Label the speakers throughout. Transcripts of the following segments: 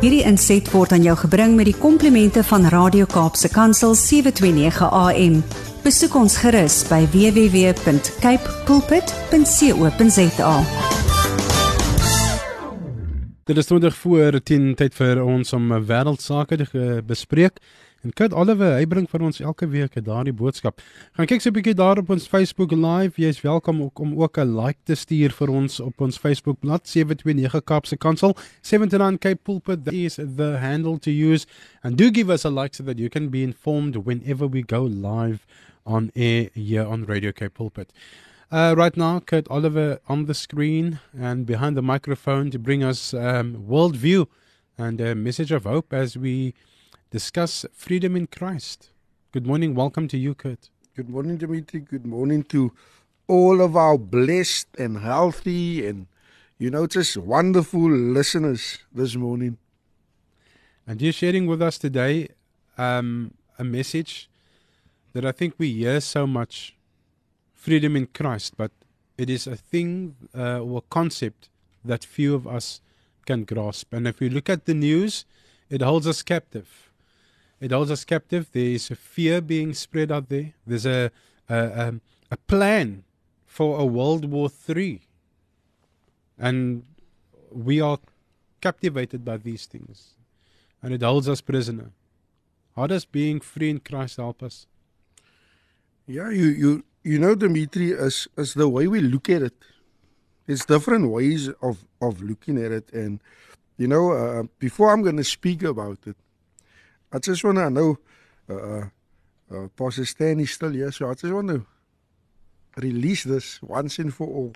Speaker 1: Hierdie inset word aan jou gebring met die komplimente van Radio Kaapse Kansel 729 AM. Besoek ons gerus by www.cape pulpit.co.za.
Speaker 2: Dit is 20 voor 10 tyd vir ons om wêreldsake te bespreek. En Kurt Oliver, hy bring vir ons elke week daardie boodskap. Gaan kyk so 'n bietjie daar op ons Facebook live. Jy's welkom ook om ook 'n like te stuur vir ons op ons Facebook bladsy 729 Kaapse Kansel. 79 Cape Pulpit that is the handle to use and do give us a like so that you can be informed whenever we go live on air here on Radio Cape Pulpit. Uh, right now, Kurt Oliver on the screen and behind the microphone to bring us um, worldview and a message of hope as we discuss freedom in Christ. Good morning. Welcome to you, Kurt.
Speaker 3: Good morning, Dimitri. Good morning to all of our blessed and healthy and, you know, just wonderful listeners this morning.
Speaker 2: And you're sharing with us today um, a message that I think we hear so much freedom in Christ, but it is a thing uh, or a concept that few of us can grasp. And if we look at the news, it holds us captive. It holds us captive. There is a fear being spread out there. There's a a, um, a plan for a World War Three, and we are captivated by these things, and it holds us prisoner. How does being free in Christ help us?
Speaker 3: Yeah, you you you know, Dimitri, as as the way we look at it, it's different ways of of looking at it, and you know, uh, before I'm going to speak about it, I just want to know, uh, uh, Pastor Stan is still here, so I just want to release this once and for all.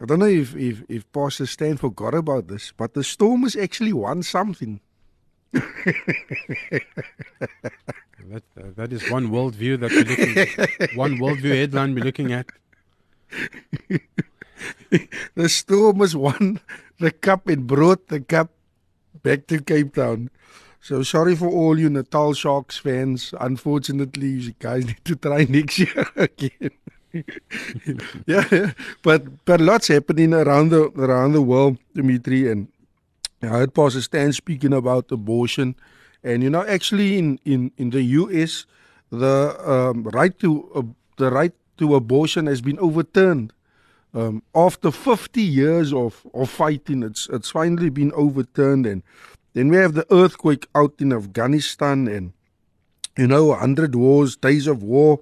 Speaker 3: I don't know if, if, if Pastor Stan forgot about this, but the storm has actually won something.
Speaker 2: that, uh, that is one worldview that we're looking at. one worldview headline we're looking at.
Speaker 3: the storm has won the cup and brought the cup back to Cape Town. So sorry for all you Natal Sharks fans. Unfortunately, you guys need to try next year again. yeah, but but lots happening around the around the world, Dimitri, and I heard Pastor Stan speaking about abortion, and you know, actually in in in the U.S., the um, right to uh, the right to abortion has been overturned. Um, after 50 years of, of fighting, it's it's finally been overturned, and then we have the earthquake out in Afghanistan and, you know, 100 wars, days of war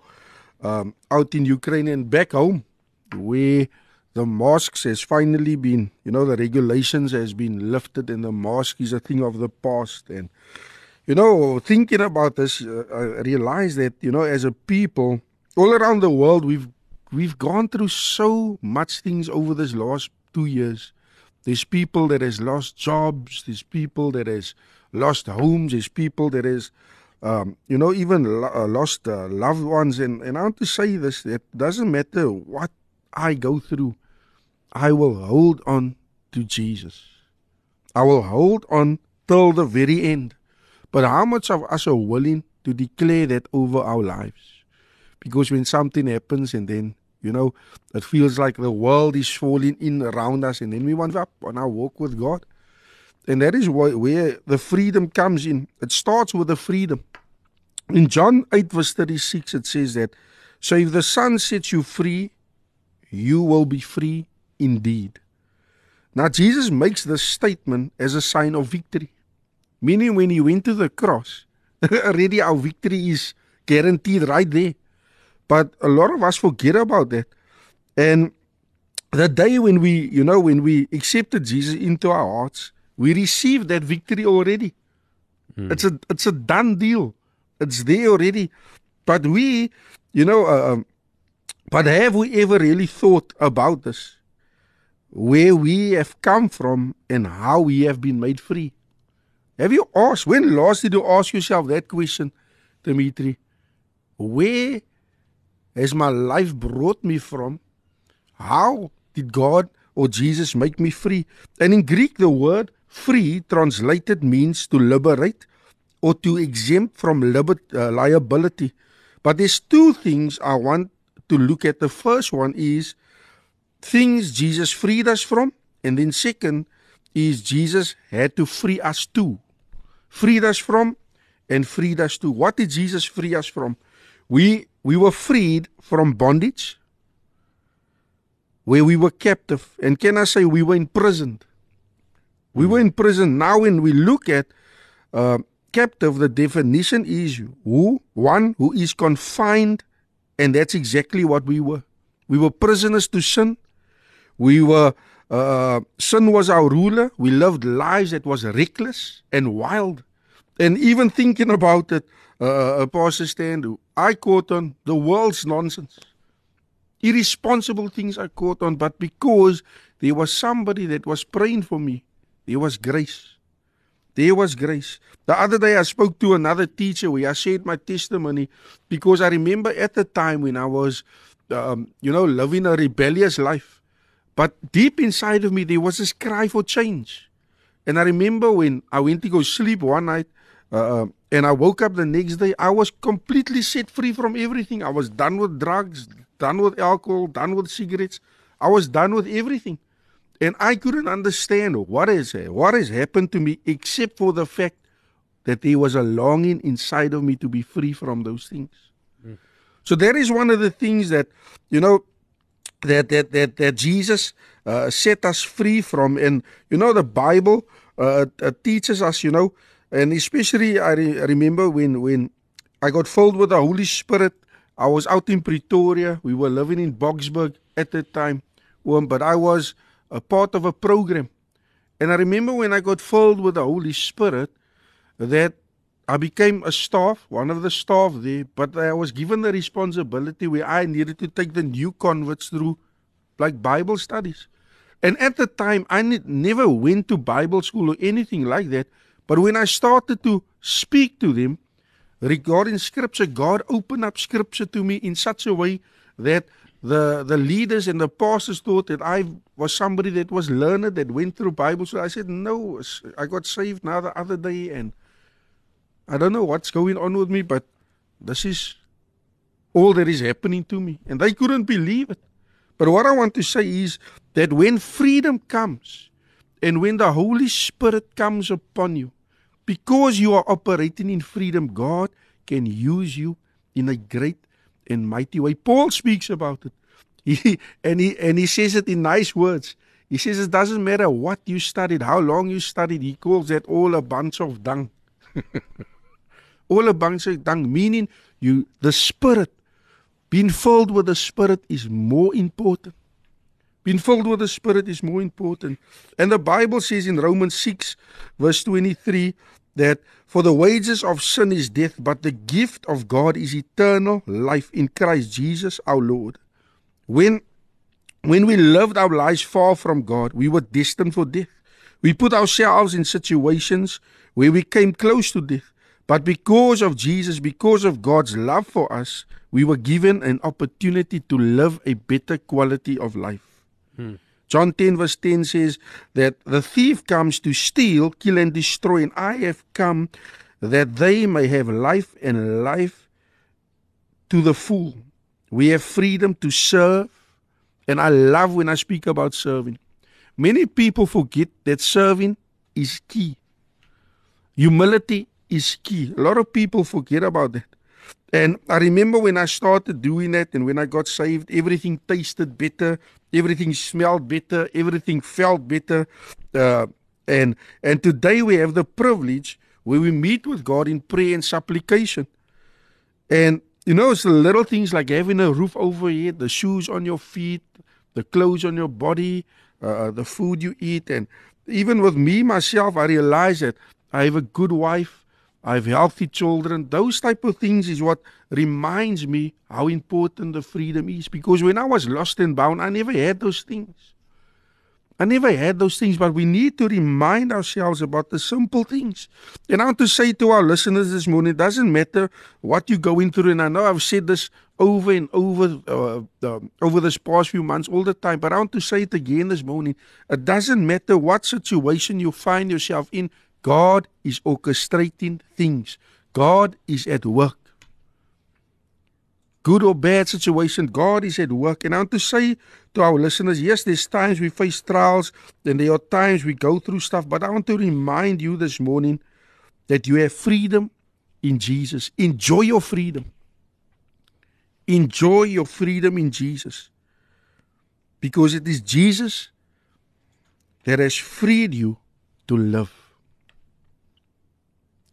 Speaker 3: um, out in Ukraine and back home where the mosques has finally been, you know, the regulations has been lifted and the mosque is a thing of the past. And, you know, thinking about this, uh, I realized that, you know, as a people, all around the world, we've we've gone through so much things over this last two years. There's people that has lost jobs. There's people that has lost homes. There's people that has, um, you know, even lo- uh, lost uh, loved ones. And, and I want to say this: it doesn't matter what I go through, I will hold on to Jesus. I will hold on till the very end. But how much of us are willing to declare that over our lives? Because when something happens and then you know, it feels like the world is falling in around us, and then we want up on our walk with God. And that is why, where the freedom comes in. It starts with the freedom. In John 8, verse 36, it says that, So if the Son sets you free, you will be free indeed. Now, Jesus makes this statement as a sign of victory. Meaning, when he went to the cross, already our victory is guaranteed right there. But a lot of us forget about that. And the day when we, you know, when we accepted Jesus into our hearts, we received that victory already. Mm. It's a it's a done deal. It's there already. But we, you know, uh, um, but have we ever really thought about this? Where we have come from and how we have been made free? Have you asked, when last did you ask yourself that question, Dimitri? Where has my life brought me from? How did God or Jesus make me free? And in Greek, the word free translated means to liberate or to exempt from uh, liability. But there's two things I want to look at. The first one is things Jesus freed us from. And then, second, is Jesus had to free us too. Freed us from and freed us to. What did Jesus free us from? We we were freed from bondage, where we were captive. And can I say we were imprisoned? We were in prison. Now, when we look at uh, captive, the definition is who one who is confined, and that's exactly what we were. We were prisoners to sin. We were uh, sin was our ruler. We lived lives that was reckless and wild, and even thinking about it, uh, uh Pastor Stan, I caught on the world's nonsense, irresponsible things I caught on, but because there was somebody that was praying for me There was grace. There was grace. The other day I spoke to another teacher where I shared my testimony because I remember at the time when I was, um, you know, living a rebellious life. But deep inside of me, there was this cry for change. And I remember when I went to go sleep one night uh, and I woke up the next day, I was completely set free from everything. I was done with drugs, done with alcohol, done with cigarettes. I was done with everything. And I couldn't understand what is what has happened to me except for the fact that there was a longing inside of me to be free from those things. Mm. So that is one of the things that you know that that that, that Jesus uh, set us free from. And you know the Bible uh, uh, teaches us, you know, and especially I re- remember when when I got filled with the Holy Spirit. I was out in Pretoria. We were living in Boksburg at that time, but I was a part of a program. And I remember when I got filled with the Holy Spirit that I became a staff, one of the staff there, but I was given the responsibility where I needed to take the new converts through like Bible studies. And at the time, I never went to Bible school or anything like that. But when I started to speak to them regarding Scripture, God opened up Scripture to me in such a way that the the leaders and the pastors thought that I was somebody that was learned that went through Bible. So I said, no, I got saved now the other day, and I don't know what's going on with me, but this is all that is happening to me, and they couldn't believe it. But what I want to say is that when freedom comes, and when the Holy Spirit comes upon you, because you are operating in freedom, God can use you in a great and mighty way. Paul speaks about it. He, and he and he says it in nice words. He says it doesn't matter what you studied, how long you studied. He calls that all a bunch of dung. all a bunch of dung, meaning you the spirit, being filled with the spirit is more important. Being filled with the Spirit is more important. And the Bible says in Romans 6, verse 23, that for the wages of sin is death, but the gift of God is eternal life in Christ Jesus our Lord. When when we lived our lives far from God, we were destined for death. We put ourselves in situations where we came close to death. But because of Jesus, because of God's love for us, we were given an opportunity to live a better quality of life. John 10 verse 10 says that the thief comes to steal, kill, and destroy, and I have come that they may have life and life to the full. We have freedom to serve, and I love when I speak about serving. Many people forget that serving is key. Humility is key. A lot of people forget about that. And I remember when I started doing that and when I got saved, everything tasted better, everything smelled better, everything felt better. Uh, and and today we have the privilege where we meet with God in prayer and supplication. And you know, it's the little things like having a roof over your head, the shoes on your feet, the clothes on your body, uh, the food you eat. And even with me myself, I realize that I have a good wife. I have healthy children. Those type of things is what reminds me how important the freedom is. Because when I was lost and bound, I never had those things. I never had those things, but we need to remind ourselves about the simple things. And I want to say to our listeners this morning, it doesn't matter what you're going through. And I know I've said this over and over uh, uh, over this past few months all the time, but I want to say it again this morning. It doesn't matter what situation you find yourself in. God is orchestrating things. God is at work. good or bad situation, God is at work. And I want to say to our listeners, yes, there's times we face trials and there are times we go through stuff, but I want to remind you this morning that you have freedom in Jesus. Enjoy your freedom. Enjoy your freedom in Jesus. Because it is Jesus that has freed you to live.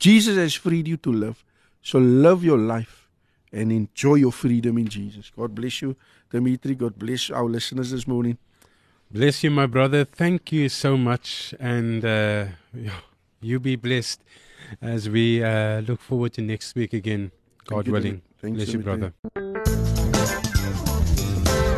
Speaker 3: Jesus has freed you to live. So live your life and enjoy your freedom in Jesus. God bless you, Dimitri. God bless our listeners this morning.
Speaker 2: Bless you, my brother. Thank you so much. And uh, you be blessed as we uh, look forward to next week again, God
Speaker 3: you,
Speaker 2: willing.
Speaker 3: Thanks,
Speaker 2: Bless you, brother.